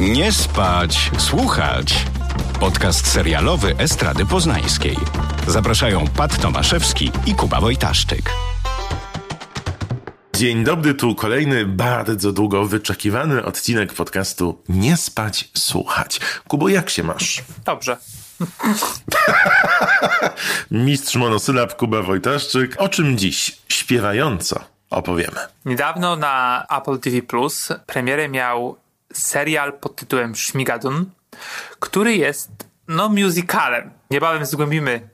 Nie spać, słuchać. Podcast serialowy Estrady Poznańskiej. Zapraszają Pat Tomaszewski i Kuba Wojtaszczyk. Dzień dobry, tu kolejny bardzo długo wyczekiwany odcinek podcastu Nie spać, słuchać. Kubo, jak się masz? Dobrze. Mistrz monosylab Kuba Wojtaszczyk. O czym dziś śpiewająco opowiemy? Niedawno na Apple TV Plus premierę miał serial pod tytułem Szmigadun, który jest no musicalem. Niebawem zgłębimy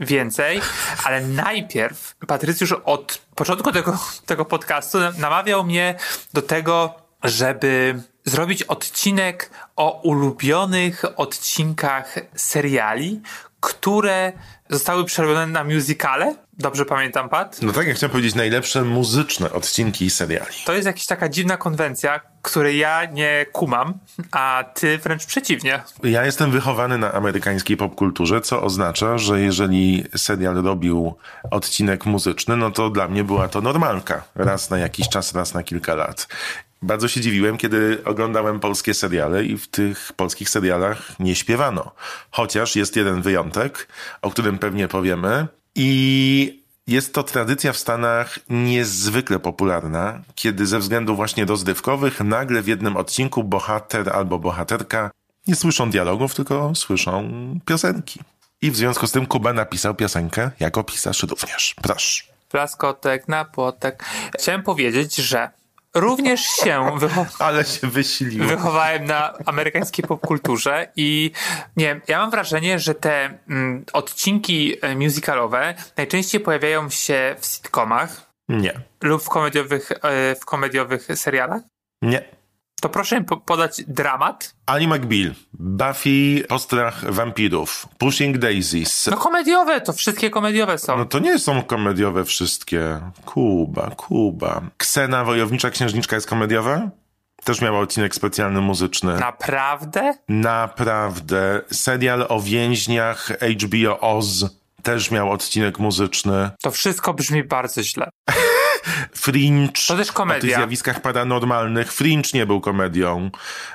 więcej, ale najpierw Patrycjusz od początku tego, tego podcastu namawiał mnie do tego, żeby zrobić odcinek o ulubionych odcinkach seriali, które zostały przerobione na musicale. Dobrze pamiętam, Pat? No tak, jak chciałem powiedzieć, najlepsze muzyczne odcinki seriali. To jest jakaś taka dziwna konwencja, której ja nie kumam, a ty wręcz przeciwnie. Ja jestem wychowany na amerykańskiej popkulturze, co oznacza, że jeżeli serial robił odcinek muzyczny, no to dla mnie była to normalka. Raz na jakiś czas, raz na kilka lat. Bardzo się dziwiłem, kiedy oglądałem polskie seriale i w tych polskich serialach nie śpiewano. Chociaż jest jeden wyjątek, o którym pewnie powiemy. I jest to tradycja w Stanach niezwykle popularna, kiedy ze względów właśnie rozrywkowych nagle w jednym odcinku bohater albo bohaterka nie słyszą dialogów, tylko słyszą piosenki. I w związku z tym Kuba napisał piosenkę jako pisarz również. Proszę. Plaskotek na płotek. Chciałem powiedzieć, że również się wycho- Ale się wysiliłem. wychowałem na amerykańskiej popkulturze i nie wiem, ja mam wrażenie, że te mm, odcinki e, musicalowe najczęściej pojawiają się w sitcomach Nie. lub w komediowych, e, w komediowych serialach. Nie. To proszę mi po- podać dramat. Ali McBeal, Buffy, Postrach Wampirów, Pushing Daisies. No komediowe, to wszystkie komediowe są. No to nie są komediowe wszystkie. Kuba, Kuba. Ksena, Wojownicza Księżniczka jest komediowa? Też miała odcinek specjalny muzyczny. Naprawdę? Naprawdę. Serial o więźniach HBO Oz też miał odcinek muzyczny. To wszystko brzmi bardzo źle. Fringe. To też komedia. O tych zjawiskach paranormalnych. Fringe nie był komedią.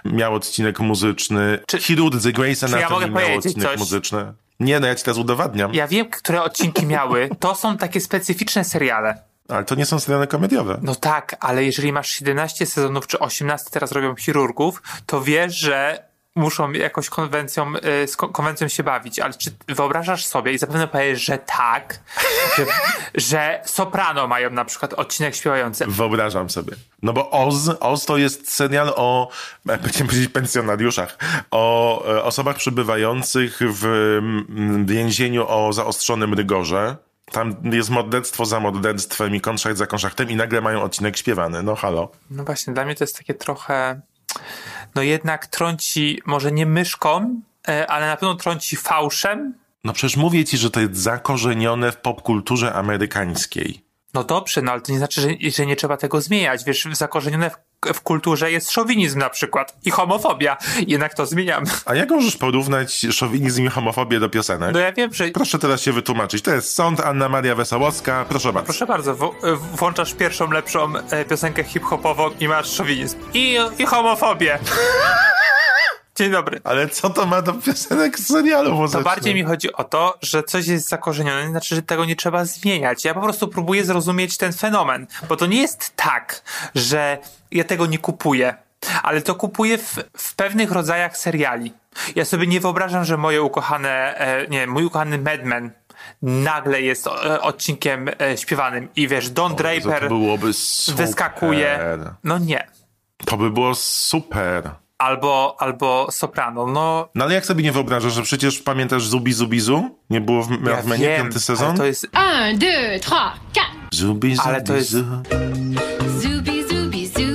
Miał odcinek muzyczny. Czy- Chirurdzy Grey's ja Anatomy mogę miał odcinek coś? muzyczny. Nie, no ja ci teraz udowadniam. Ja wiem, które odcinki miały. To są takie specyficzne seriale. Ale to nie są seriale komediowe. No tak, ale jeżeli masz 17 sezonów czy 18 teraz robią chirurgów, to wiesz, że muszą jakoś konwencją, y, z ko- konwencją się bawić. Ale czy wyobrażasz sobie i zapewne powiesz, że tak, że, że Soprano mają na przykład odcinek śpiewający. Wyobrażam sobie. No bo Oz, Oz to jest serial o, będziemy powiedzieć, pensjonariuszach, o e, osobach przebywających w więzieniu o zaostrzonym rygorze. Tam jest morderstwo za morderstwem i kontrakt za kontraktem i nagle mają odcinek śpiewany. No halo. No właśnie, dla mnie to jest takie trochę, no jednak trąci, może nie myszką, e, ale na pewno trąci fałszem. No przecież mówię ci, że to jest zakorzenione w popkulturze amerykańskiej. No dobrze, no ale to nie znaczy, że, że nie trzeba tego zmieniać. Wiesz, zakorzenione w, w kulturze jest szowinizm na przykład i homofobia. Jednak to zmieniam. A jak możesz porównać szowinizm i homofobię do piosenek? No ja wiem, że... Proszę teraz się wytłumaczyć. To jest sąd Anna Maria Wesołowska. Proszę bardzo. Proszę bardzo, w, włączasz pierwszą lepszą e, piosenkę hip-hopową i masz szowinizm. I, i homofobię. Dzień dobry. Ale co to ma do piosenek z serialu To muzycznych? bardziej mi chodzi o to, że coś jest zakorzenione, znaczy, że tego nie trzeba zmieniać. Ja po prostu próbuję zrozumieć ten fenomen, bo to nie jest tak, że ja tego nie kupuję, ale to kupuję w, w pewnych rodzajach seriali. Ja sobie nie wyobrażam, że moje ukochane, e, nie, mój ukochany Mad Men nagle jest e, odcinkiem e, śpiewanym i wiesz, Don Draper To byłoby super. wyskakuje. No nie. To by było super. Albo, albo soprano. No, No ale jak sobie nie wyobrażasz, że przecież pamiętasz Zubi Zubizu? Nie było w ja Merdmenie wiem, piąty sezon? to jest, 1, 2, 3, 4. Zubi Ale to jest- zooby, zoo.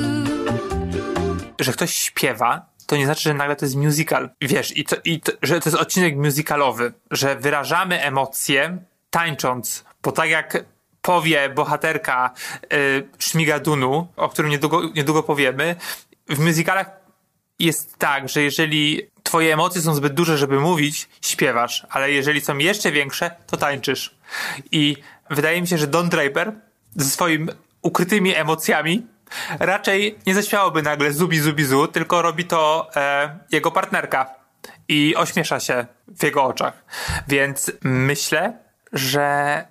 że ktoś śpiewa, to nie znaczy, że nagle to jest musical. Wiesz, i, to, i to, że to jest odcinek musicalowy, że wyrażamy emocje tańcząc, bo tak jak powie bohaterka y, Szmigadunu, o którym niedługo, niedługo powiemy, w musicalach jest tak, że jeżeli twoje emocje są zbyt duże, żeby mówić, śpiewasz, ale jeżeli są jeszcze większe, to tańczysz. I wydaje mi się, że Don Draper ze swoimi ukrytymi emocjami raczej nie zaśmiałoby nagle zubi zubi zu, tylko robi to e, jego partnerka i ośmiesza się w jego oczach. Więc myślę, że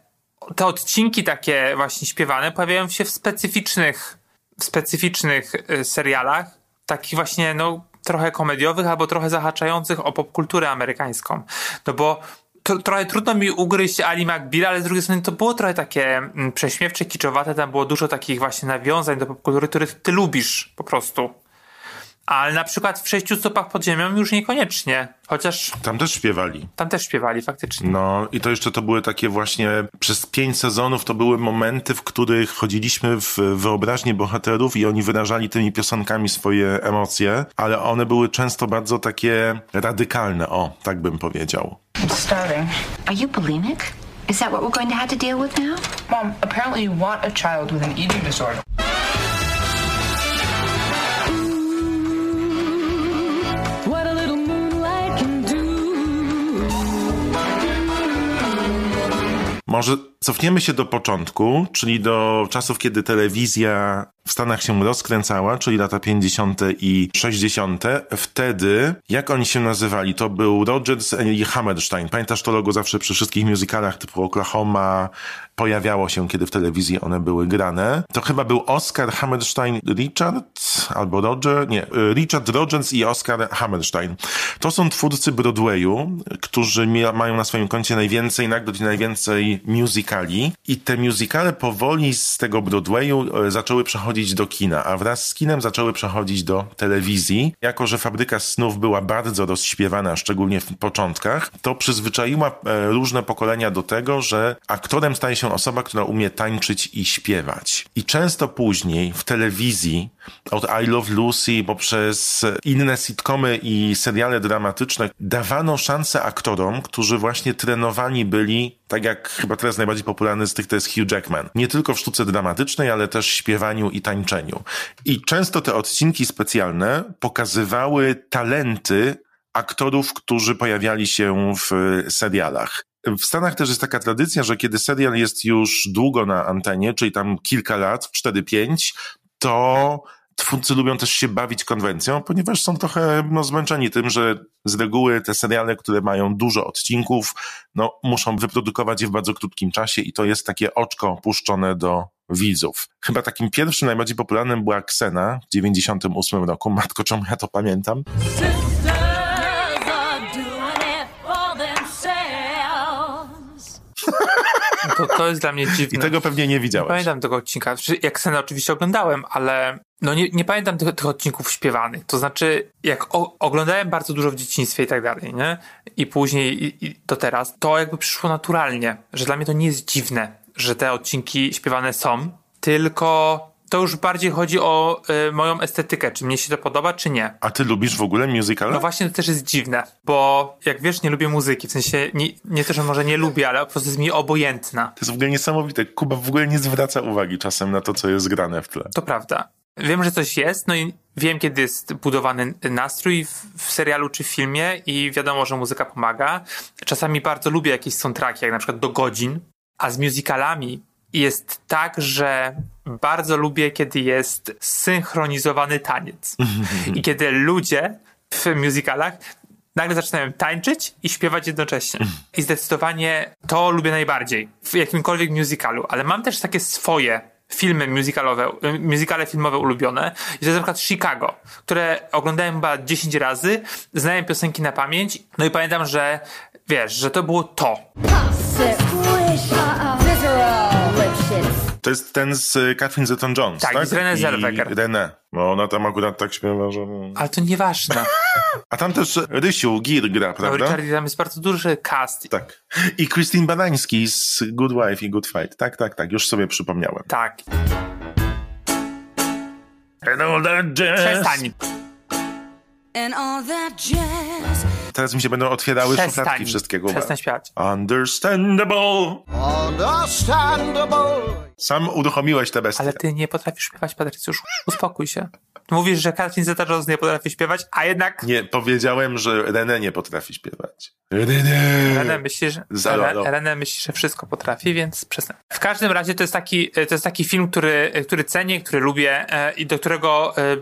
te odcinki takie właśnie śpiewane pojawiają się w specyficznych, w specyficznych y, serialach, takich właśnie, no, trochę komediowych albo trochę zahaczających o popkulturę amerykańską. No bo to, trochę trudno mi ugryźć Ali McBeal, ale z drugiej strony to było trochę takie mm, prześmiewcze, kiczowate, tam było dużo takich właśnie nawiązań do popkultury, które ty lubisz po prostu. Ale na przykład w sześciu stopach pod ziemią już niekoniecznie. Chociaż Tam też śpiewali. tam też śpiewali faktycznie. No i to jeszcze to były takie właśnie, przez pięć sezonów to były momenty, w których chodziliśmy w wyobraźnię bohaterów i oni wyrażali tymi piosenkami swoje emocje, ale one były często bardzo takie radykalne, o, tak bym powiedział. I'm starving. Are you bulimic? Is that what we're going to have to deal with now? Mom, apparently you want a child with an eating disorder. Może cofniemy się do początku, czyli do czasów, kiedy telewizja w Stanach się rozkręcała, czyli lata 50. i 60. Wtedy, jak oni się nazywali? To był Rogers i Hammerstein. Pamiętasz to logo zawsze przy wszystkich musicalach typu Oklahoma pojawiało się, kiedy w telewizji one były grane. To chyba był Oscar Hammerstein Richard albo Roger, nie, Richard Rogers i Oscar Hammerstein. To są twórcy Broadwayu, którzy mają na swoim koncie najwięcej nagród i najwięcej musicali i te musicale powoli z tego Broadwayu e, zaczęły przechodzić do kina, a wraz z kinem zaczęły przechodzić do telewizji. Jako, że Fabryka Snów była bardzo rozśpiewana, szczególnie w początkach, to przyzwyczaiła e, różne pokolenia do tego, że aktorem staje się osoba, która umie tańczyć i śpiewać. I często później w telewizji, od I Love Lucy poprzez inne sitcomy i seriale dramatyczne, dawano szansę aktorom, którzy właśnie trenowani byli, tak jak chyba teraz najbardziej popularny z tych to jest Hugh Jackman. Nie tylko w sztuce dramatycznej, ale też śpiewaniu i tańczeniu. I często te odcinki specjalne pokazywały talenty aktorów, którzy pojawiali się w serialach. W Stanach też jest taka tradycja, że kiedy serial jest już długo na antenie, czyli tam kilka lat, 4-5, to twórcy lubią też się bawić konwencją, ponieważ są trochę no, zmęczeni tym, że z reguły te seriale, które mają dużo odcinków, no, muszą wyprodukować je w bardzo krótkim czasie i to jest takie oczko puszczone do widzów. Chyba takim pierwszym, najbardziej popularnym była Ksena w 98 roku. Matko, czemu ja to pamiętam? Sisters To, to jest dla mnie dziwne. I tego pewnie nie Nie widziałeś. pamiętam tego odcinka. Znaczy, Jak scenę oczywiście oglądałem, ale no nie, nie pamiętam tych, tych odcinków śpiewanych. To znaczy, jak o, oglądałem bardzo dużo w dzieciństwie i tak dalej, nie? I później i, i do teraz, to jakby przyszło naturalnie, że dla mnie to nie jest dziwne, że te odcinki śpiewane są, tylko to już bardziej chodzi o y, moją estetykę, czy mnie się to podoba, czy nie. A ty lubisz w ogóle musical? No właśnie to też jest dziwne, bo jak wiesz, nie lubię muzyki, w sensie nie, nie to, że może nie lubię, ale po prostu jest mi obojętna. To jest w ogóle niesamowite. Kuba w ogóle nie zwraca uwagi czasem na to, co jest grane w tle. To prawda. Wiem, że coś jest, no i wiem, kiedy jest budowany nastrój w, w serialu czy w filmie i wiadomo, że muzyka pomaga. Czasami bardzo lubię jakieś soundtracki, jak na przykład do godzin, a z musicalami jest tak, że bardzo lubię, kiedy jest synchronizowany taniec. I kiedy ludzie w musicalach nagle zaczynają tańczyć i śpiewać jednocześnie. I zdecydowanie to lubię najbardziej w jakimkolwiek musicalu, ale mam też takie swoje filmy musicalowe, musicale filmowe ulubione. I to jest na przykład Chicago, które oglądałem chyba 10 razy, znałem piosenki na pamięć, no i pamiętam, że wiesz, że to było to. To jest ten z y, Catherine Zeta-Jones, tak? Tak, z Renée I Zellweger. René. Bo ona tam akurat tak śpiewa, że... Ale to nieważne. A tam też Rysiu Gir gra, No, prawda? Richard, tam jest bardzo duży cast. Tak. I Christine Badański z Good Wife i Good Fight. Tak, tak, tak. Już sobie przypomniałem. Tak. And all that jazz. Przestań. And all that jazz. Teraz mi się będą otwierały Przestań. szufladki wszystkiego. Przestań śpiewać. Understandable. Understandable. Sam uruchomiłeś te bestie. Ale ty nie potrafisz śpiewać, Patrycjusz. Uspokój się. Mówisz, że Katrin Zeta-Jones nie potrafi śpiewać, a jednak Nie, powiedziałem, że René nie potrafi śpiewać. René! René myśli, że. René, René myśli, że wszystko potrafi, więc przestań. W każdym razie to jest taki, to jest taki film, który, który cenię, który lubię e, i do którego e,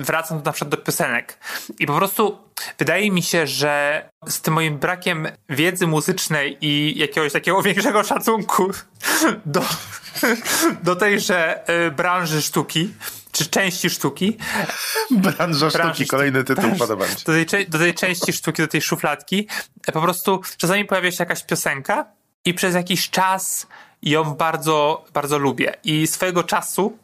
wracam na przykład do piosenek. I po prostu wydaje mi się, że z tym moim brakiem wiedzy muzycznej i jakiegoś takiego większego szacunku do, do tejże e, branży sztuki, czy części sztuki, Branża sztuki, Branża kolejny sztuki. tytuł podoba mi się. do tej, do tej części sztuki, do tej szufladki, e, po prostu czasami pojawia się jakaś piosenka i przez jakiś czas ją bardzo, bardzo lubię. I swojego czasu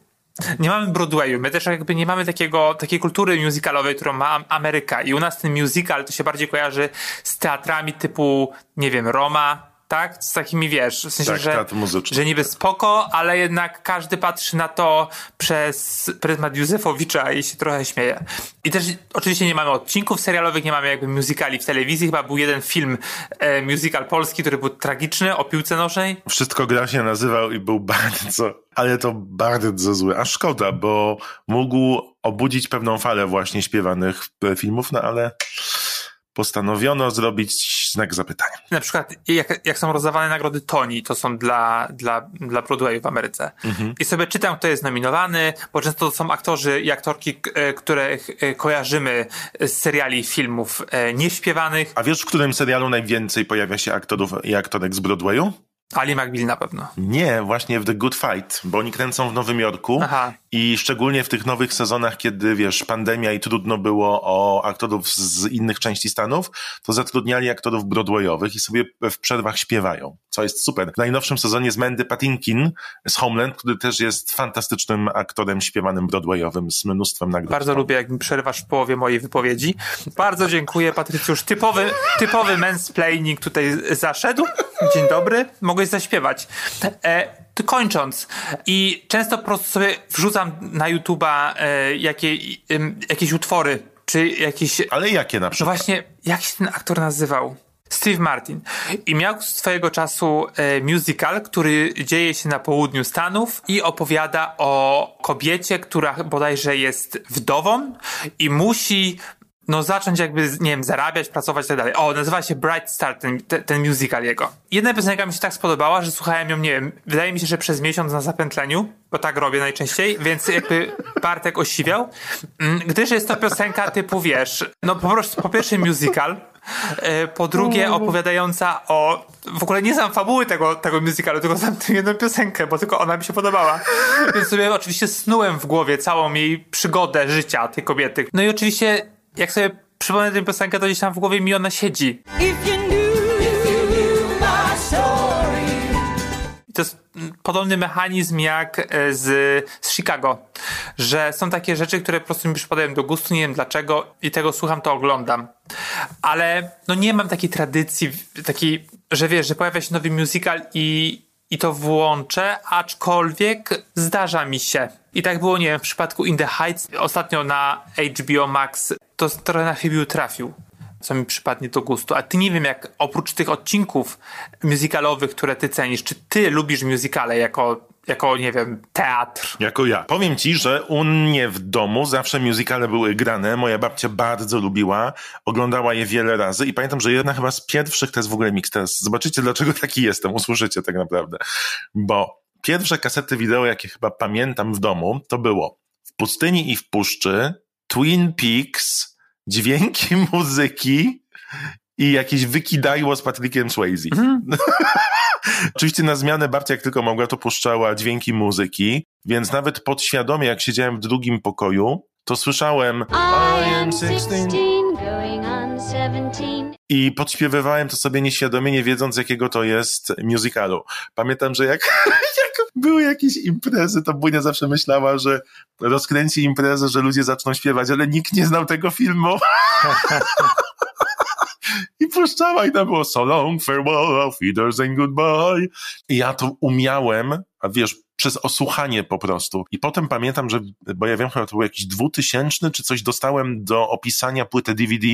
nie mamy Broadwayu. My też jakby nie mamy takiego, takiej kultury musicalowej, którą ma Ameryka. I u nas ten musical to się bardziej kojarzy z teatrami typu, nie wiem, Roma, tak? Z takimi, wiesz, w sensie, Tak, że, że niby spoko, ale jednak każdy patrzy na to przez pryzmat Józefowicza i się trochę śmieje. I też oczywiście nie mamy odcinków serialowych, nie mamy jakby musicali w telewizji. Chyba był jeden film e, musical polski, który był tragiczny o piłce nożnej. Wszystko gra się nazywał i był bardzo, ale to bardzo zły. A szkoda, bo mógł obudzić pewną falę właśnie śpiewanych e, filmów, no ale postanowiono zrobić znak zapytania. Na przykład jak, jak są rozdawane nagrody Tony, to są dla, dla, dla Broadwayu w Ameryce. I sobie czytam, kto jest nominowany, bo często to są aktorzy i aktorki, e, których e, kojarzymy z seriali, filmów e, nieśpiewanych. A wiesz, w którym serialu najwięcej pojawia się aktorów i aktorek z Broadwayu? Ali McBeal na pewno. Nie, właśnie w The Good Fight, bo oni kręcą w Nowym Jorku Aha. I szczególnie w tych nowych sezonach, kiedy wiesz, pandemia i trudno było o aktorów z innych części Stanów, to zatrudniali aktorów broadwayowych i sobie w przerwach śpiewają, co jest super. W najnowszym sezonie jest Mandy Patinkin z Homeland, który też jest fantastycznym aktorem śpiewanym broadwayowym z mnóstwem nagród. Bardzo lubię, jak mi przerywasz w połowie mojej wypowiedzi. Bardzo dziękuję, Patrycjusz. Typowy, typowy mansplaining tutaj zaszedł. Dzień dobry. Mogłeś zaśpiewać. E, kończąc. I często po prostu sobie wrzucam na YouTube'a e, jakie, em, jakieś utwory, czy jakieś Ale jakie na no przykład? właśnie, jak się ten aktor nazywał? Steve Martin. I miał swojego czasu e, musical, który dzieje się na południu Stanów i opowiada o kobiecie, która bodajże jest wdową i musi no zacząć jakby, nie wiem, zarabiać, pracować i tak dalej. O, nazywa się Bright Star, ten, ten, ten musical jego. Jedna piosenka mi się tak spodobała, że słuchałem ją, nie wiem, wydaje mi się, że przez miesiąc na zapętleniu, bo tak robię najczęściej, więc jakby Bartek osiwiał, Mm, gdyż jest to piosenka typu, wiesz, no po prostu, po pierwsze musical, e, po drugie opowiadająca o, w ogóle nie znam fabuły tego, tego musicalu, tylko znam tę jedną piosenkę, bo tylko ona mi się podobała. Więc sobie oczywiście snułem w głowie całą jej przygodę życia tej kobiety. No i oczywiście, jak sobie przypomnę tę piosenkę, to gdzieś tam w głowie mi ona siedzi. To jest mm, podobny mechanizm jak e, z, z Chicago, że są takie rzeczy, które po prostu mi przypadają do gustu, nie wiem dlaczego i tego słucham, to oglądam. Ale no nie mam takiej tradycji, takiej, że wiesz, że pojawia się nowy musical i, i to włączę, aczkolwiek zdarza mi się. I tak było, nie wiem, w przypadku In the Heights, ostatnio na HBO Max, to trochę na chybił trafił co mi przypadnie do gustu. A ty nie wiem, jak oprócz tych odcinków musicalowych, które ty cenisz, czy ty lubisz musicale jako, jako nie wiem, teatr? Jako ja. Powiem ci, że u mnie w domu zawsze musicale były grane. Moja babcia bardzo lubiła, oglądała je wiele razy i pamiętam, że jedna chyba z pierwszych to jest w ogóle mix. Teraz zobaczycie, dlaczego taki jestem, usłyszycie tak naprawdę. Bo pierwsze kasety wideo, jakie chyba pamiętam w domu, to było W pustyni i w puszczy, Twin Peaks, dźwięki muzyki i jakieś wykidajło z Patrickiem Swayze. Oczywiście na zmianę babcia jak tylko mogła, to puszczała dźwięki muzyki, więc nawet podświadomie, jak siedziałem w drugim pokoju, to słyszałem I am 16, going on 17. i podśpiewywałem to sobie nieświadomie, nie wiedząc jakiego to jest musicalu. Pamiętam, że jak, jak były jakieś imprezy, to Bunia zawsze myślała, że rozkręci imprezę, że ludzie zaczną śpiewać, ale nikt nie znał tego filmu. I puszczała i tam było so long, farewell, Wiedersehen, goodbye. I ja to umiałem, a wiesz, przez osłuchanie po prostu. I potem pamiętam, że, bo ja wiem, chyba to był jakiś dwutysięczny, czy coś dostałem do opisania płyty DVD,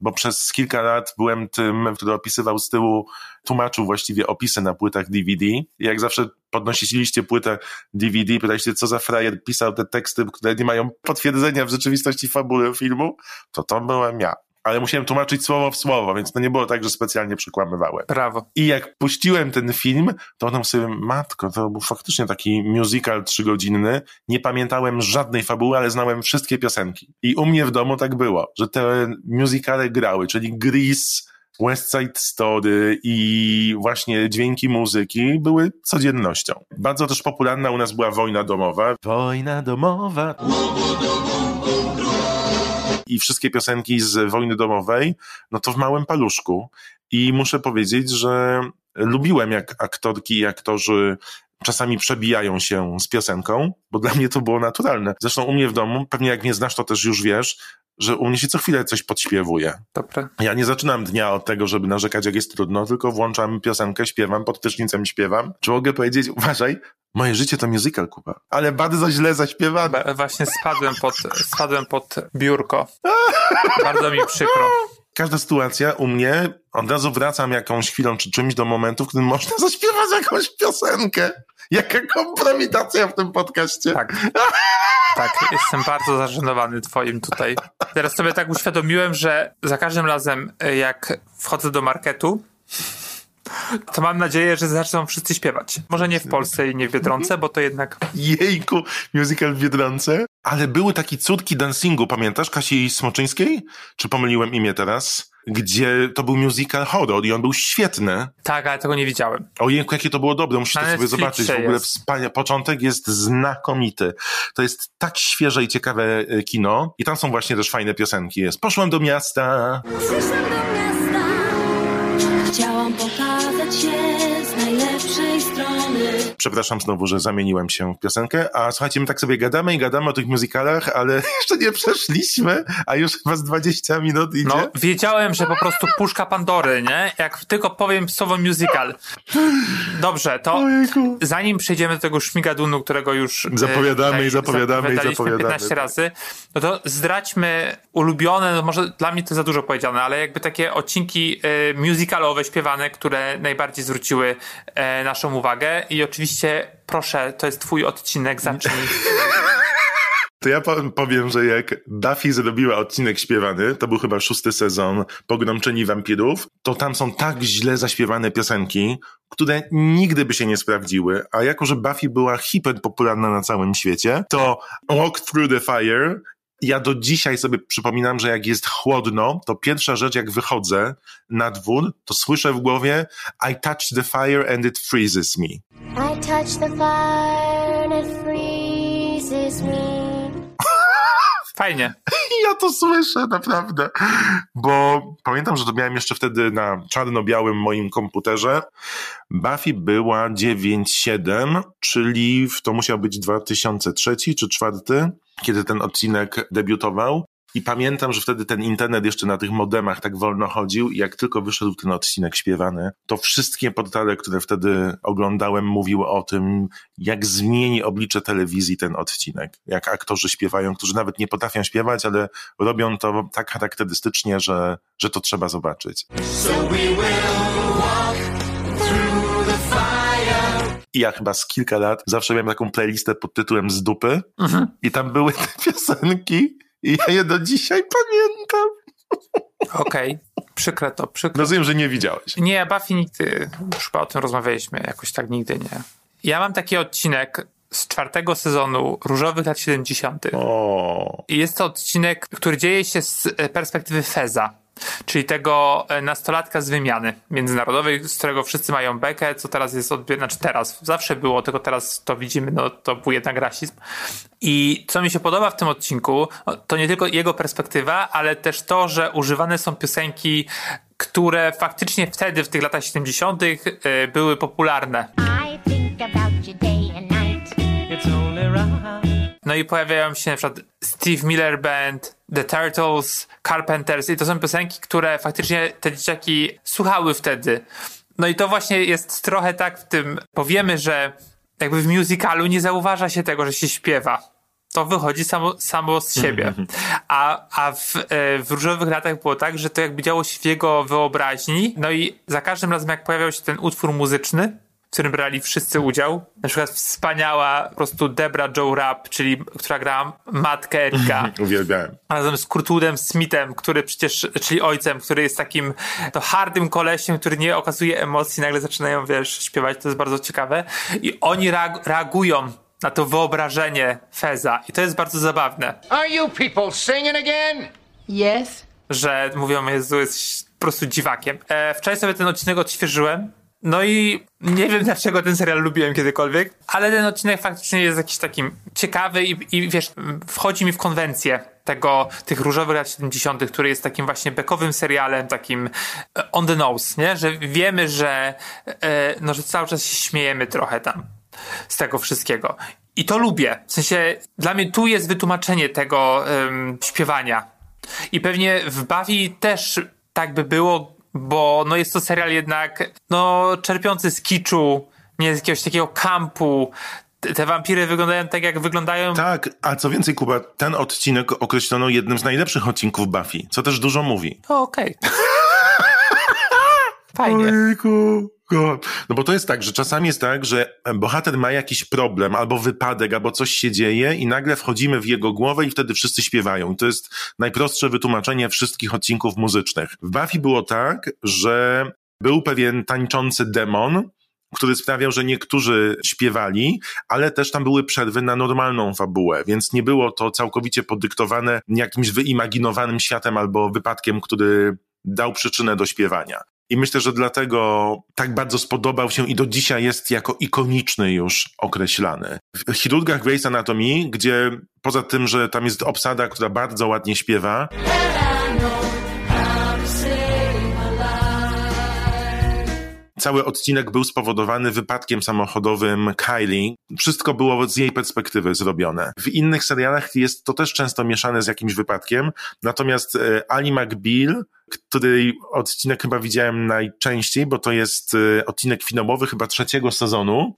bo przez kilka lat byłem tym, który opisywał z tyłu, tłumaczył właściwie opisy na płytach DVD. I jak zawsze podnosiliście płytę DVD, pytaliście, co za frajer pisał te teksty, które nie mają potwierdzenia w rzeczywistości fabuły filmu, to to byłem ja. Ale musiałem tłumaczyć słowo w słowo, więc to nie było tak, że specjalnie przekłamywałem. Brawo. I jak puściłem ten film, to potem sobie, matko, to był faktycznie taki musical trzygodzinny. Nie pamiętałem żadnej fabuły, ale znałem wszystkie piosenki. I u mnie w domu tak było, że te musicale grały, czyli Grease, West Side Story i właśnie dźwięki muzyki były codziennością. Bardzo też popularna u nas była wojna domowa. Wojna domowa. I wszystkie piosenki z wojny domowej, no to w małym paluszku. I muszę powiedzieć, że lubiłem jak aktorki i aktorzy czasami przebijają się z piosenką, bo dla mnie to było naturalne. Zresztą u mnie w domu, pewnie jak mnie znasz, to też już wiesz, że u mnie się co chwilę coś podśpiewuje. Dobra. Ja nie zaczynam dnia od tego, żeby narzekać, jak jest trudno, tylko włączam piosenkę, śpiewam, pod prysznicem śpiewam. Czy mogę powiedzieć, uważaj, moje życie to musical, Kuba. Ale bardzo źle zaśpiewane. Ba- Właśnie spadłem pod, spadłem pod biurko. Bardzo mi przykro. Każda sytuacja u mnie, od razu wracam jakąś chwilą czy czymś do momentu, w którym można zaśpiewać jakąś piosenkę. Jaka kompromitacja w tym podcaście. Tak. Tak, jestem bardzo zażenowany twoim tutaj. Teraz sobie tak uświadomiłem, że za każdym razem, y, jak wchodzę do marketu, to mam nadzieję, że zaczną wszyscy śpiewać. Może nie w Polsce i nie w Biedronce, bo to jednak... Jejku, musical w Biedronce. Ale były takie cudki dancingu, pamiętasz? Kasi Smoczyńskiej? Czy pomyliłem imię teraz? Gdzie to był musical horror i on był świetny. Tak, ale tego nie widziałem. Ojejku, jakie to było dobre, muszę Na to sobie zobaczyć. W ogóle wspania... początek jest znakomity. To jest tak świeże i ciekawe e, kino. I tam są właśnie też fajne piosenki. Jest Poszłam do miasta. Przyszłam do miasta Przepraszam znowu, że zamieniłem się w piosenkę. A słuchajcie, my tak sobie gadamy i gadamy o tych musicalach, ale jeszcze nie przeszliśmy, a już chyba z 20 minut idzie. No, wiedziałem, że po prostu puszka Pandory, nie? Jak tylko powiem słowo musical. Dobrze, to Ojejku. zanim przejdziemy do tego szmigadunu, którego już... e, Zapowiadamy i zapowiadamy i zapowiadamy, 15 tak. razy, no to zdradźmy ulubione, no może dla mnie to za dużo powiedziane, ale jakby takie odcinki e, musicalowe, śpiewane, które najbardziej zwróciły e, naszą uwagę i oczywiście proszę, to jest twój odcinek, zacznij. To ja po- powiem, że jak Duffy zrobiła odcinek śpiewany, to był chyba szósty sezon Pogromczeni Wampirów, to tam są tak źle zaśpiewane piosenki, które nigdy by się nie sprawdziły, a jako, że Buffy była hiperpopularna na całym świecie, to Walk Through the Fire ja do dzisiaj sobie przypominam, że jak jest chłodno, to pierwsza rzecz, jak wychodzę na dwór, to słyszę w głowie I touch the fire and it freezes me. I touch the fire and it freezes me Fajnie. Ja to słyszę, naprawdę. Bo pamiętam, że to miałem jeszcze wtedy na czarno-białym moim komputerze. Buffy była 9.7, czyli w- to musiał być 2003 czy 2004, kiedy ten odcinek debiutował. I pamiętam, że wtedy ten internet jeszcze na tych modemach tak wolno chodził i jak tylko wyszedł ten odcinek śpiewany, to wszystkie portale, które wtedy oglądałem, mówiły o tym, jak zmieni oblicze telewizji ten odcinek. Jak aktorzy śpiewają, którzy nawet nie potrafią śpiewać, ale robią to tak charakterystycznie, że, że to trzeba zobaczyć. I ja chyba z kilka lat zawsze miałem taką playlistę pod tytułem Z dupy i tam były te piosenki i ja je do dzisiaj pamiętam. Okej. Przykre to, przykre. Rozumiem, że nie widziałeś. Nie, Buffy nigdy, już chyba o tym rozmawialiśmy, jakoś tak nigdy nie. Ja mam taki odcinek z czwartego sezonu Różowych lat 70. O, I jest to odcinek, który dzieje się z perspektywy Feza, czyli tego e, nastolatka z wymiany międzynarodowej, z którego wszyscy mają bekę, co teraz jest odbierane, znaczy teraz, zawsze było, tylko teraz to widzimy, no to był jednak rasizm. I co mi się podoba w tym odcinku, to nie tylko jego perspektywa, ale też to, że używane są piosenki, które faktycznie wtedy, w tych latach 70., e, były popularne. No i pojawiają się na przykład Steve Miller Band, The Turtles, Carpenters i to są piosenki, które faktycznie te dzieciaki słuchały wtedy. No i to właśnie jest trochę tak w tym, powiemy, że jakby w musicalu nie zauważa się tego, że się śpiewa. To wychodzi samo, samo z siebie. A, a w, e, w różowych latach było tak, że to jakby działo się w jego wyobraźni. No i za każdym razem, jak pojawiał się ten utwór muzyczny, w którym brali wszyscy udział. Na przykład wspaniała po prostu Debra Joe Rapp, czyli która grała matkę Erika. Uwielbiałem. razem z Kurtwoodem Smithem, który przecież, czyli ojcem, który jest takim to hardym kolesiem, który nie okazuje emocji, nagle zaczynają, wiesz, śpiewać, to jest bardzo ciekawe. I oni reag- reagują na to wyobrażenie Feza. I to jest bardzo zabawne, Are you people singing again? Yes. że mówią, Jezu, jest po prostu dziwakiem. E, wczoraj sobie ten odcinek odświeżyłem. No i nie wiem, dlaczego ten serial lubiłem kiedykolwiek, ale ten odcinek faktycznie jest jakiś takim ciekawy i, i wiesz, wchodzi mi w konwencję tego, tych różowych lat 70., który jest takim właśnie bekowym serialem, takim e, on the nose, nie? Że wiemy, że, e, no, że cały czas się śmiejemy trochę tam z tego wszystkiego. I to lubię. W sensie, dla mnie tu jest wytłumaczenie tego śpiewania. I pewnie w Buffy też tak by było, bo no jest to serial jednak no czerpiący z kiczu, nie z jakiegoś takiego kampu. Te- wampiry wyglądają tak, jak wyglądają. Tak, a co więcej, Kuba, ten odcinek określono jednym z najlepszych odcinków Buffy, co też dużo mówi. O, okej. Fajnie. Ojku, go. No bo to jest tak, że czasami jest tak, że bohater ma jakiś problem, albo wypadek, albo coś się dzieje i nagle wchodzimy w jego głowę i wtedy wszyscy śpiewają. I to jest najprostsze wytłumaczenie wszystkich odcinków muzycznych. W Buffy było tak, że był pewien tańczący demon, który sprawiał, że niektórzy śpiewali, ale też tam były przerwy na normalną fabułę, więc nie było to całkowicie podyktowane jakimś wyimaginowanym światem albo wypadkiem, który dał przyczynę do śpiewania. I myślę, że dlatego tak bardzo spodobał się i do dzisiaj jest jako ikoniczny już określany. W chirurgach Grey's Anatomy, gdzie poza tym, że tam jest obsada, która bardzo ładnie śpiewa, Cały odcinek był spowodowany wypadkiem samochodowym Kylie. Wszystko było z jej perspektywy zrobione. W innych serialach jest to też często mieszane z jakimś wypadkiem. Natomiast e, Ali McBeal, której odcinek chyba widziałem najczęściej, bo to jest e, odcinek finałowy chyba trzeciego sezonu,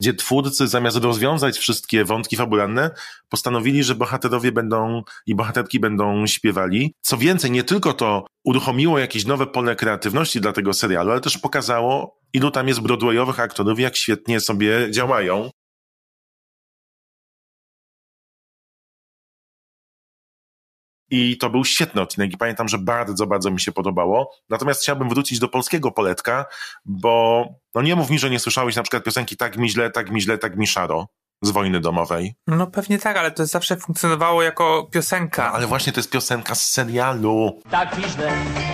gdzie twórcy zamiast rozwiązać wszystkie wątki fabularne, postanowili, że bohaterowie będą i bohaterki będą śpiewali. Co więcej, nie tylko to uruchomiło jakieś nowe pole kreatywności dla tego serialu, ale też pokazało, ilu tam jest broadwayowych aktorów, jak świetnie sobie działają. I to był świetny odcinek i pamiętam, że bardzo, bardzo mi się podobało. Natomiast chciałbym wrócić do polskiego poletka, bo no nie mów mi, że nie słyszałeś na przykład piosenki Tak mi źle, tak mi źle, tak mi szaro z wojny domowej. No pewnie tak, ale to zawsze funkcjonowało jako piosenka. Ale właśnie to jest piosenka z serialu. Tak mi źle,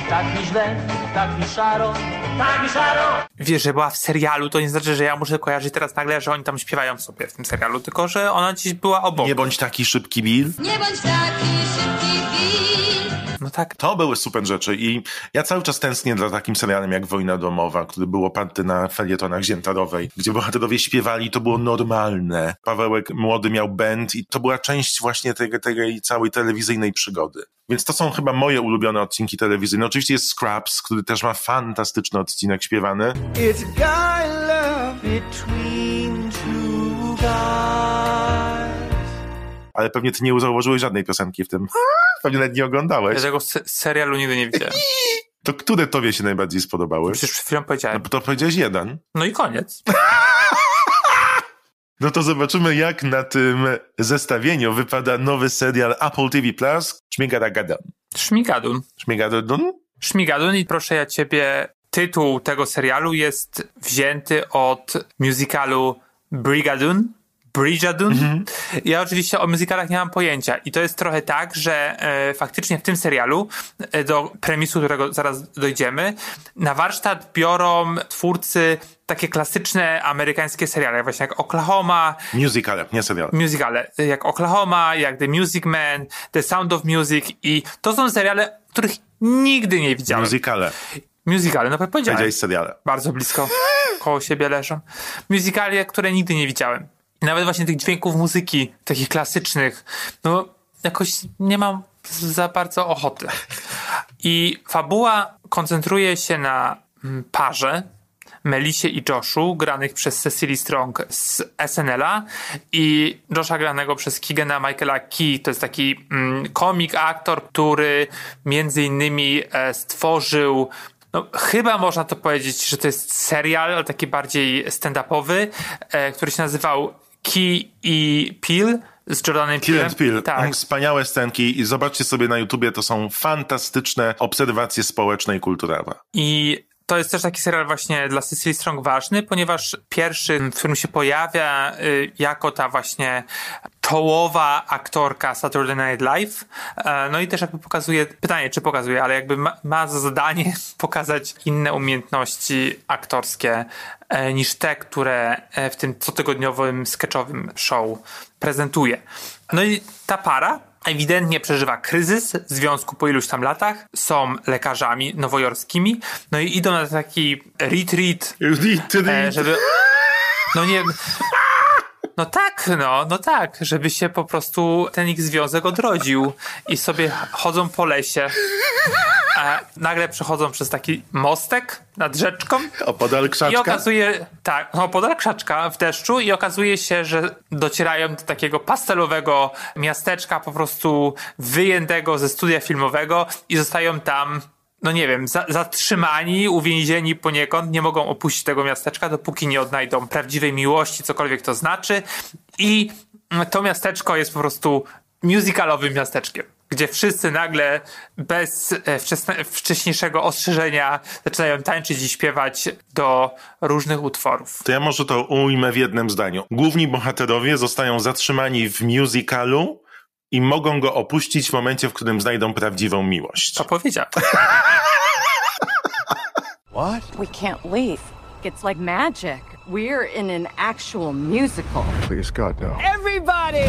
tak mi źle, tak mi szaro, tak mi szaro. Wiesz, że była w serialu, to nie znaczy, że ja muszę kojarzyć teraz nagle, że oni tam śpiewają sobie w tym serialu, tylko że ona gdzieś była obok. Nie bądź taki szybki Bill. Nie bądź taki szybki Bill. No tak. To były super rzeczy i ja cały czas tęsknię za takim serialem jak Wojna Domowa, który był oparty na felietonach Ziętarowej, gdzie bohaterowie śpiewali, to było normalne. Pawełek młody miał band i to była część właśnie tej, tej całej telewizyjnej przygody. Więc to są chyba moje ulubione odcinki telewizyjne. Oczywiście jest Scraps, który też ma fantastyczny odcinek śpiewany. It's a guy love between two guys. Ale pewnie ty nie zauważyłeś żadnej piosenki w tym. Pewnie nawet nie oglądałeś. Ja tego se- serialu nigdy nie widziałem. To które tobie się najbardziej spodobały? Przecież przed chwilą No powiedziałem. to powiedziałeś jeden. No i koniec. No to zobaczymy, jak na tym zestawieniu wypada nowy serial Apple TV Plus Szmigadagadan. Szmigadun. Szmigadadun? Szmigadun i proszę ja ciebie, tytuł tego serialu jest wzięty od musicalu Brigadun. Brigadun. Ja oczywiście o musicalach nie mam pojęcia i to jest trochę tak, że e, faktycznie w tym serialu, e, do premisu, do którego zaraz dojdziemy, na warsztat biorą twórcy takie klasyczne amerykańskie seriale, właśnie jak Oklahoma, Musicale, nie serial. musicale, jak Oklahoma, jak The Music Man, The Sound of Music i to są seriale, których nigdy nie widziałem. Musicale. Musicale, no powiedziałem. Powiedziałeś seriale. Bardzo blisko koło siebie leżą. Musicale, które nigdy nie widziałem. Nawet właśnie tych dźwięków muzyki, takich klasycznych, no jakoś nie mam za bardzo ochoty. I fabuła koncentruje się na mm, parze, Melisie i Joshu, granych przez Cecily Strong z SNL-a i Josha granego przez Keegana Michaela Key. To jest taki mm, komik, aktor, który między innymi e, stworzył no, chyba można to powiedzieć, że to jest serial, ale taki bardziej stand-upowy, e, który się nazywał Key i Peel z Jordanem Kill Peelem. and Peel. Tak. Wspaniałe scenki i zobaczcie sobie na YouTubie, to są fantastyczne obserwacje społeczne i kulturowe. I to jest też taki serial właśnie dla Cecily Strong ważny, ponieważ pierwszy, w którym się pojawia y, jako ta właśnie czołowa aktorka Saturday Night Live. E, No i też jakby pokazuje, pytanie czy pokazuje, ale jakby ma, ma za zadanie pokazać inne umiejętności aktorskie niż te, które e, w tym cotygodniowym sketchowym show prezentuje. No i ta para ewidentnie przeżywa kryzys związku po iluś tam latach, są lekarzami nowojorskimi, no i idą na taki retreat, e, żeby... No nie... No tak, no, no tak, żeby się po prostu ten ich związek odrodził i sobie chodzą po lesie, a nagle przechodzą przez taki mostek nad rzeczką Opodal i krzaczka. okazuje, tak, no podal krzaczka w deszczu i okazuje się, że docierają do takiego pastelowego miasteczka po prostu wyjętego ze studia filmowego i zostają tam no nie wiem, za, zatrzymani, uwięzieni poniekąd, nie mogą opuścić tego miasteczka, dopóki nie odnajdą prawdziwej miłości, cokolwiek to znaczy. I to miasteczko jest po prostu musicalowym miasteczkiem, gdzie wszyscy nagle bez e, wcześniejszego ostrzeżenia zaczynają tańczyć i śpiewać do różnych utworów. To ja może to ujmę w jednym zdaniu. Główni bohaterowie zostają zatrzymani w musicalu i mogą go opuścić w momencie, w którym znajdą prawdziwą miłość. To powiedział. We can't leave. It's like magic. We're in an actual musical. Please, God, no. Everybody!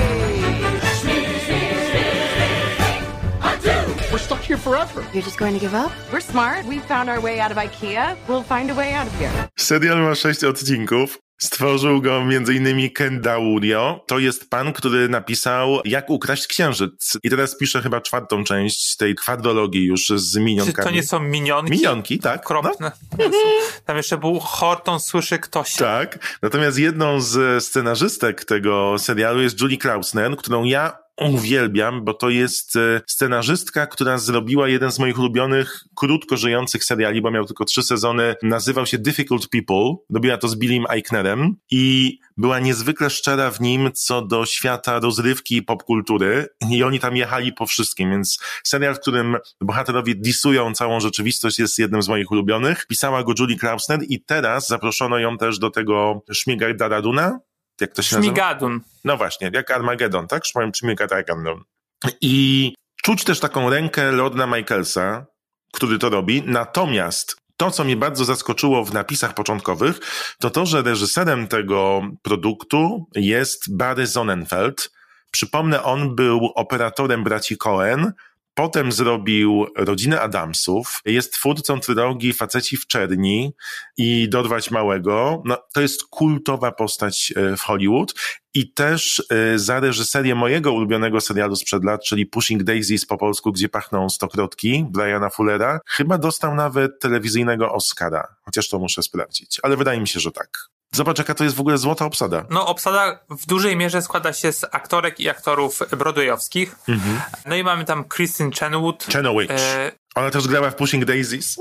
We're stuck here forever. You're just going to give up? We're smart. We found our way out of IKEA. We'll find a way out of here. Serial ma sześć odcinków. Stworzył go m.in. Ken Daurio. To jest pan, który napisał Jak ukraść księżyc. I teraz pisze chyba czwartą część tej kwadrologii już z Czy minionkami. to nie są minionki? Minionki, tak. Okropne. Jezu. Tam jeszcze był Horton słyszy ktoś. Tak. Natomiast jedną z scenarzystek tego serialu jest Julie Klausner, którą ja uwielbiam, bo to jest e, scenarzystka, która zrobiła jeden z moich ulubionych, krótko żyjących seriali, bo miał tylko trzy sezony. Nazywał się Difficult People. Robiła to z Billym Eichnerem i była niezwykle szczera w nim co do świata rozrywki i popkultury i oni tam jechali po wszystkim, więc serial, w którym bohaterowie disują całą rzeczywistość jest jednym z moich ulubionych. Pisała go Julie Klausner i teraz zaproszono ją też do tego Szmigar Daraduna, jak to się nazywa? Szmigadun. No właśnie, jak Armageddon, tak? Szmigar Armageddon. I czuć też taką rękę Lorda Michaelsa, który to robi, natomiast to, co mnie bardzo zaskoczyło w napisach początkowych, to to, że reżyserem tego produktu jest Barry Sonnenfeld. Przypomnę, on był operatorem braci Cohen, Potem zrobił Rodzinę Adamsów, jest twórcą trylogii Faceci w Czerni i Dorwać Małego. No, to jest kultowa postać e, w Hollywood i też e, za reżyserię mojego ulubionego serialu sprzed lat, czyli Pushing Daisies po polsku, gdzie pachną stokrotki, Briana Fullera, chyba dostał nawet telewizyjnego Oscara, chociaż to muszę sprawdzić, ale wydaje mi się, że tak. Zobacz, jaka to jest w ogóle złota obsada. No, obsada w dużej mierze składa się z aktorek i aktorów broadwayowskich. No i mamy tam Kristen Chenwood. Chenowich. E, Ona też grała w Pushing Daisies.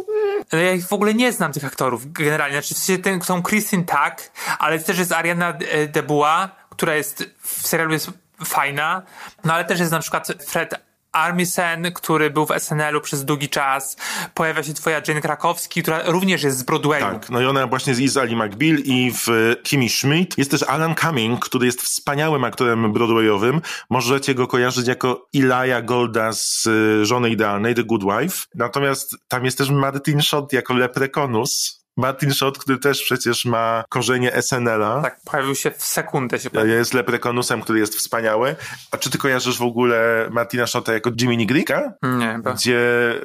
no ja ich w ogóle nie znam tych aktorów generalnie. Znaczy, w sensie ten, tą Kristen tak, ale też jest Ariana e, DeBua, która jest w serialu jest fajna. No ale też jest na przykład Fred Armisen, który był w SNL-u przez długi czas. Pojawia się twoja Jane Krakowski, która również jest z Broadwayu. Tak, no i ona właśnie z Izali McBeal i w e, Kimi Schmidt. Jest też Alan Cumming, który jest wspaniałym aktorem broadwayowym. Możecie go kojarzyć jako Elijah Golda z e, Żony Idealnej, The Good Wife. Natomiast tam jest też Martin Short jako Leprekonus. Martin Short, który też przecież ma korzenie SNL-a. Tak, pojawił się w sekundę. Się pojawił. Jest leprekonusem, który jest wspaniały. A czy ty kojarzysz w ogóle Martina Shorta jako Jiminy Greeka? Nie. Bo... Gdzie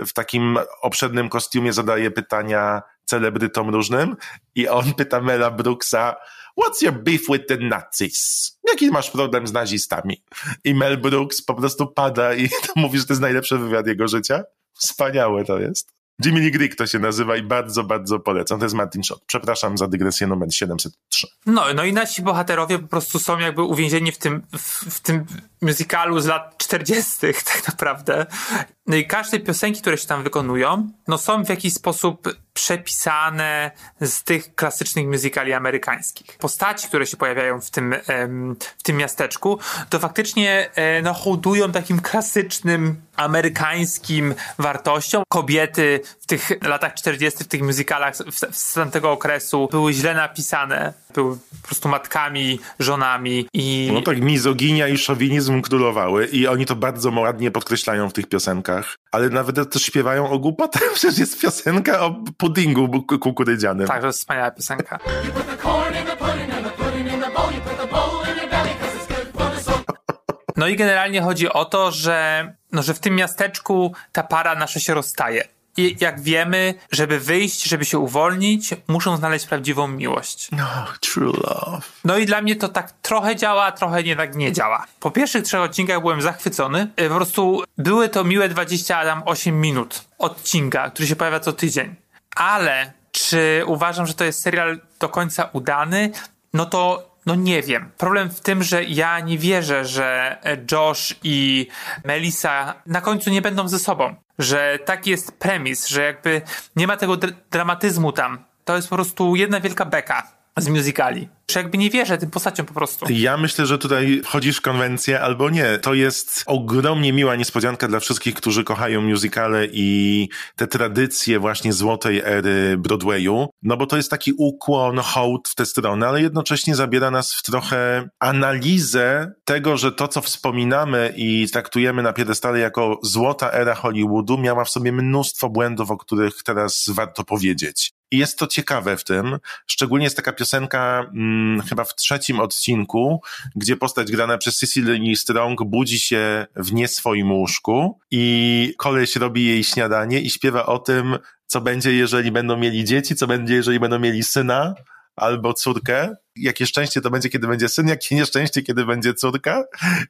w takim obszednym kostiumie zadaje pytania celebrytom różnym i on pyta Mela Brooksa What's your beef with the Nazis? Jaki masz problem z nazistami? I Mel Brooks po prostu pada i mówi, że to jest najlepszy wywiad jego życia. Wspaniałe to jest. Lee Greek to się nazywa i bardzo, bardzo polecam. To jest Martin Short. Przepraszam za dygresję numer 703. No, no i nasi bohaterowie po prostu są jakby uwięzieni w tym, w, w tym musicalu z lat 40. tak naprawdę. No i każde piosenki, które się tam wykonują, no są w jakiś sposób przepisane z tych klasycznych musicali amerykańskich. Postaci, które się pojawiają w tym, w tym miasteczku, to faktycznie e, no, hołdują takim klasycznym amerykańskim wartościom. Kobiety w tych latach 40., w tych musicalach z tamtego okresu były źle napisane, były po prostu matkami, żonami i... No tak, mizoginia i szowinizm królowały i oni to bardzo ładnie podkreślają w tych piosenkach, ale nawet też śpiewają o głupotach. Przecież jest piosenka o puddingu kukurydzianym. Tak, to jest wspaniała piosenka. No i generalnie chodzi o to, że, no, że w tym miasteczku ta para nasza się rozstaje. I jak wiemy, żeby wyjść, żeby się uwolnić, muszą znaleźć prawdziwą miłość. No, true love. No i dla mnie to tak trochę działa, trochę nie tak nie działa. Po pierwszych trzech odcinkach byłem zachwycony. Po prostu były to miłe 28 minut odcinka, który się pojawia co tydzień. Ale czy uważam, że to jest serial do końca udany? No to no nie wiem. Problem w tym, że ja nie wierzę, że Josh i Melissa na końcu nie będą ze sobą. Że taki jest premis, że jakby nie ma tego dr dramatyzmu tam. To jest po prostu jedna wielka beka z musicali. Że jakby nie wierzę tym postaciom po prostu. Ja myślę, że tutaj wchodzisz w konwencję albo nie. To jest ogromnie miła niespodzianka dla wszystkich, którzy kochają musicale i te tradycje właśnie złotej ery Broadwayu. No bo to jest taki ukłon, hołd w tę stronę, ale jednocześnie zabiera nas w trochę analizę tego, że to, co wspominamy i traktujemy na piedestale jako złota era Hollywoodu, miała w sobie mnóstwo błędów, o których teraz warto powiedzieć. I jest to ciekawe w tym. Szczególnie jest taka piosenka, hmm, chyba w trzecim odcinku, gdzie postać grana przez Cecily Strong budzi się w nie swoim łóżku i koleś robi jej śniadanie i śpiewa o tym, co będzie, jeżeli będą mieli dzieci, co będzie, jeżeli będą mieli syna albo córkę. Jakie szczęście to będzie, kiedy będzie syn, jakie nieszczęście, kiedy będzie córka.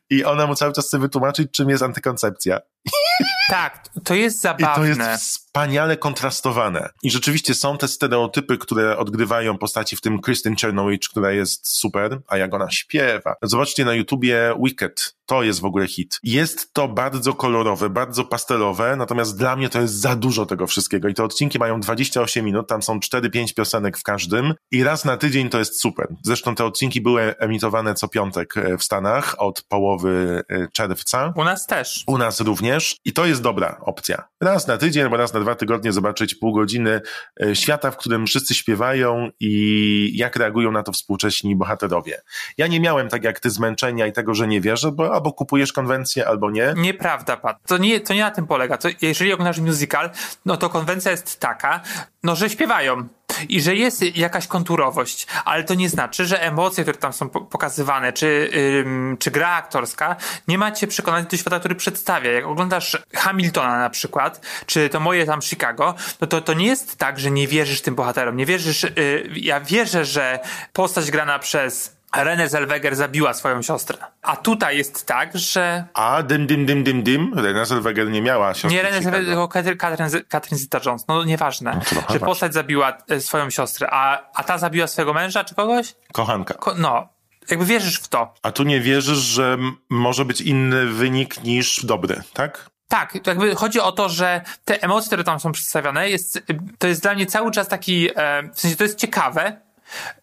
I ona mu cały czas chce wytłumaczyć, czym jest antykoncepcja. Tak, to jest zabawne. I to jest wspaniale kontrastowane. I rzeczywiście są te stereotypy, które odgrywają postaci, w tym Kristen Chernowicz, która jest super, a jak ona śpiewa. Zobaczcie na YouTubie Wicked. To jest w ogóle hit. Jest to bardzo kolorowe, bardzo pastelowe, natomiast dla mnie to jest za dużo tego wszystkiego. I te odcinki mają 28 minut, tam są 4-5 piosenek w każdym i raz na tydzień to jest super. Zresztą te odcinki były emitowane co piątek e, w Stanach od połowy e, czerwca. U nas też. U nas również. I to jest dobra opcja. Raz na tydzień albo raz na dwa tygodnie zobaczyć pół godziny e, świata, w którym wszyscy śpiewają i jak reagują na to współcześni bohaterowie. Ja nie miałem tak jak ty zmęczenia i tego, że nie wierzę, bo albo kupujesz konwencję, albo nie. Nieprawda, Pat. To nie, to nie na tym polega. To jeżeli oglądasz musical, no to konwencja jest taka, no że śpiewają i że jest jakaś konturowość, ale to nie znaczy, że emocje, które tam są pokazywane, czy, ym, czy gra aktorska, nie macie przekonać do świata, który przedstawia. Jak oglądasz Hamiltona na przykład, czy to moje tam Chicago, no to to nie jest tak, że nie wierzysz tym bohaterom, nie wierzysz, yy, ja wierzę, że postać grana przez Renée Zellweger zabiła swoją siostrę. A tutaj jest tak, że... A, dim, dim, dim, dim, dim. Renée Zellweger nie miała siostry. Nie Renée Zellweger, tylko Catherine, Catherine Zeta-Jones. No nieważne. No, że postać zabiła e, swoją siostrę. A, a ta zabiła swojego męża czy kogoś? Kochanka. Ko no. Jakby wierzysz w to. A tu nie wierzysz, że może być inny wynik niż dobry, tak? Tak, jakby chodzi o to, że te emocje, które tam są przedstawione, jest, to jest dla mnie cały czas taki, e, w sensie to jest ciekawe,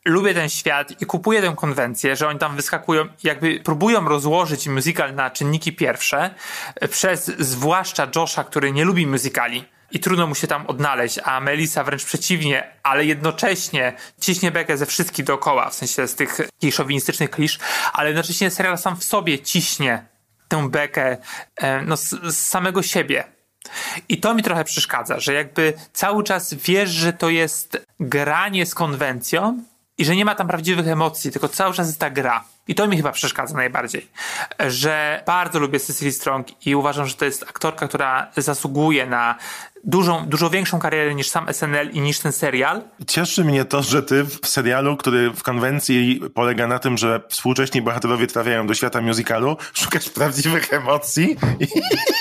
lubię ten świat i kupuję tę konwencję, że oni tam wyskakują, jakby próbują rozłożyć musical na czynniki pierwsze, przez zwłaszcza Josha, który nie lubi musicali. I trudno mu się tam odnaleźć, a Melissa wręcz przeciwnie, ale jednocześnie ciśnie bekę ze wszystkich dookoła, w sensie z tych szowinistycznych klisz, ale jednocześnie serial sam w sobie ciśnie tę bekę e, no, z, z samego siebie. I to mi trochę przeszkadza, że jakby cały czas wiesz, że to jest granie z konwencją i że nie ma tam prawdziwych emocji, tylko cały czas jest ta gra. I to mi chyba przeszkadza najbardziej. Że bardzo lubię Cecily Strong i uważam, że to jest aktorka, która zasługuje na dużą, dużo większą karierę niż sam SNL i niż ten serial. Cieszy mnie to, że ty w serialu, który w konwencji polega na tym, że współcześni bohaterowie trafiają do świata musicalu, szukasz prawdziwych emocji i,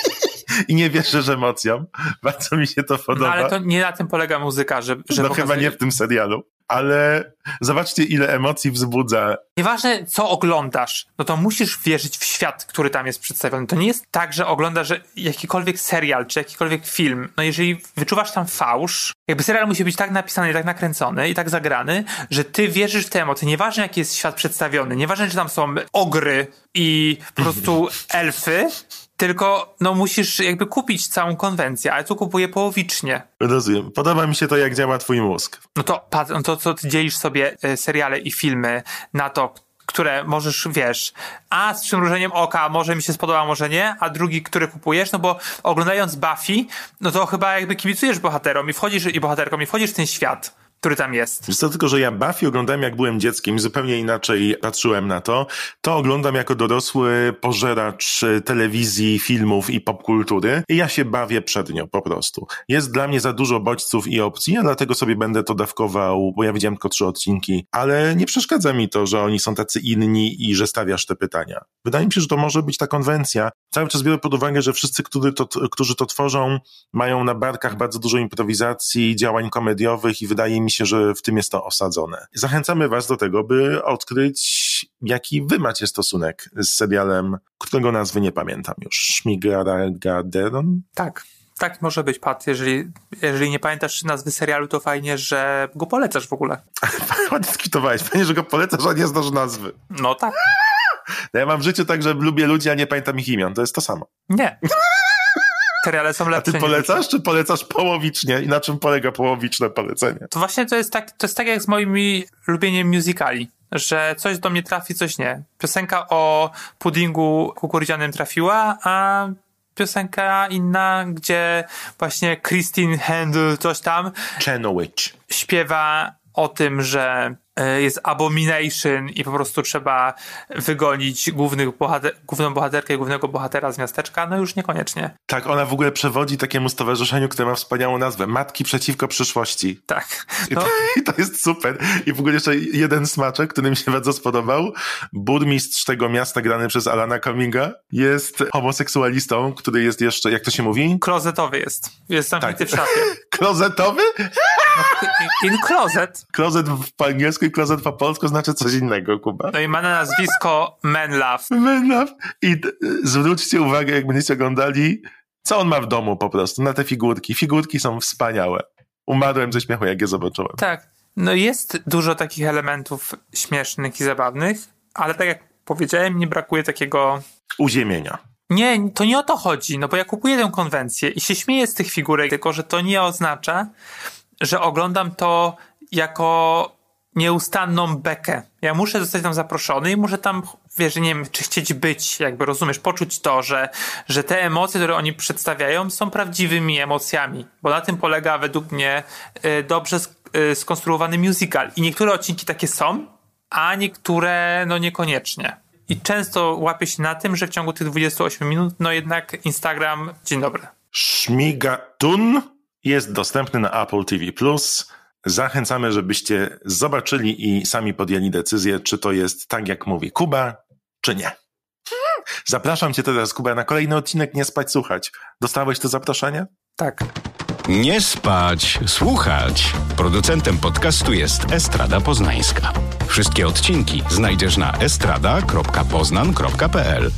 i nie wierzysz emocjom. Bardzo mi się to podoba. No ale to nie na tym polega muzyka, że, że no pokazuje... chyba nie w tym serialu. Ale zobaczcie, ile emocji wzbudza. Nieważne, co oglądasz, no to musisz wierzyć w świat, który tam jest przedstawiony. To nie jest tak, że oglądasz jakikolwiek serial, czy jakikolwiek film. No jeżeli wyczuwasz tam fałsz, jakby serial musi być tak napisany, tak nakręcony i tak zagrany, że ty wierzysz w te emocje. Nieważne, jaki jest świat przedstawiony, nieważne, czy tam są ogry i po prostu elfy, tylko no musisz jakby kupić całą konwencję, ale tu kupuję połowicznie. Rozumiem. Podoba mi się to, jak działa twój mózg. No to, no to co ty dzielisz sobie e, seriale i filmy na to, które możesz, wiesz, a z przymrużeniem oka może mi się spodoba, może nie, a drugi, który kupujesz, no bo oglądając Buffy, no to chyba jakby kibicujesz bohaterom i wchodzisz, i bohaterkom i wchodzisz w ten świat który tam jest. Wiesz co, tylko, że ja Buffy oglądałem jak byłem dzieckiem i zupełnie inaczej patrzyłem na to. To oglądam jako dorosły pożeracz telewizji, filmów i popkultury i ja się bawię przed nią po prostu. Jest dla mnie za dużo bodźców i opcji, a dlatego sobie będę to dawkował, bo ja widziałem tylko trzy odcinki, ale nie przeszkadza mi to, że oni są tacy inni i że stawiasz te pytania. Wydaje mi się, że to może być ta konwencja. Cały czas biorę pod uwagę, że wszyscy, którzy to, którzy to tworzą, mają na barkach bardzo dużo improwizacji, działań komediowych i wydaje mi się, że w tym jest to osadzone. Zachęcamy Was do tego, by odkryć, jaki Wy macie stosunek z serialem, którego nazwy nie pamiętam już. Szmigaragaderon? Tak. Tak może być, Pat. Jeżeli, jeżeli nie pamiętasz nazwy serialu, to fajnie, że go polecasz w ogóle. Ładnie skwitowałeś. Fajnie, że go polecasz, a nie znasz nazwy. No tak. Ja mam w życiu tak, że lubię ludzi, a nie pamiętam ich imion. To jest to samo. Nie. Seriale są lepsze. A ty polecasz, czy polecasz połowicznie? I na czym polega połowiczne polecenie? To właśnie to jest tak, to jest tak jak z moimi lubieniem musicali że coś do mnie trafi, coś nie. Piosenka o puddingu kukurydzianym trafiła, a piosenka inna, gdzie właśnie Christine Handel, coś tam, Chenowich. śpiewa o tym, że jest abomination i po prostu trzeba wygonić głównych bohater, główną bohaterkę i głównego bohatera z miasteczka, no już niekoniecznie. Tak, ona w ogóle przewodzi takiemu stowarzyszeniu, które ma wspaniałą nazwę. Matki przeciwko przyszłości. Tak. No. I, to, I, to, jest super. I w ogóle jeszcze jeden smaczek, który mi się bardzo spodobał. Burmistrz tego miasta grany przez Alana Cummings jest homoseksualistą, który jest jeszcze, jak to się mówi? Klozetowy jest. Jest zamknięty tak. w szafie. Klozetowy? In closet. Klozet po angielsku i klozet po polsku znaczy coś innego, Kuba. No i ma na nazwisko. Man Love. I zwróćcie uwagę, jak będziecie oglądali, co on ma w domu po prostu, na te figurki. Figurki są wspaniałe. Umarłem ze śmiechu, jak je zobaczyłem. Tak. No jest dużo takich elementów śmiesznych i zabawnych, ale tak jak powiedziałem, nie brakuje takiego... Uziemienia. Nie, to nie o to chodzi, no bo ja kupuję tę konwencję i się śmieję z tych figurek, tylko że to nie oznacza, że oglądam to jako nieustanną bekę. Ja muszę zostać tam zaproszony i muszę tam, wiesz, nie wiem, czy chcieć być, jakby rozumiesz, poczuć to, że, że te emocje, które oni przedstawiają, są prawdziwymi emocjami, bo na tym polega według mnie y, dobrze y, skonstruowany musical. I niektóre odcinki takie są, a niektóre no niekoniecznie. I często łapię się na tym, że w ciągu tych 28 minut, no jednak Instagram, dzień dobry. Szmigatun jest dostępny na Apple TV+. Zachęcamy, żebyście zobaczyli i sami podjęli decyzję, czy to jest tak, jak mówi Kuba, czy nie. Zapraszam cię teraz, Kuba, na kolejny odcinek Nie Spać Słuchać. Dostałeś to zaproszenie? Tak. Nie spać, słuchać. Producentem podcastu jest Estrada Poznańska. Wszystkie odcinki znajdziesz na estrada.poznan.pl.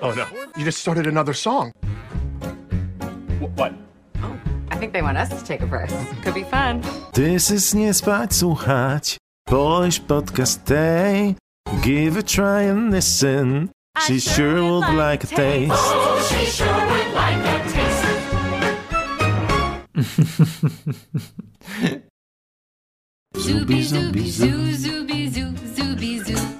Oh no, you just started another song. What? Oh, I think they want us to take a verse. Could be fun. This is Nie Spać Słuchać. Polish podcast day. Give a try and listen. She sure, sure would like, like a taste. Oh, she sure would like a taste. Zubi, zubi, zoo, zubi, zoo, zubi, zoo.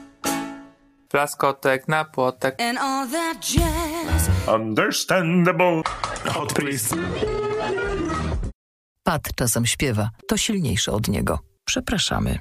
Blaskotek na płotek. And all that jazz. Understandable. Hot please. Pat czasem śpiewa, to silniejsze od niego. Przepraszamy.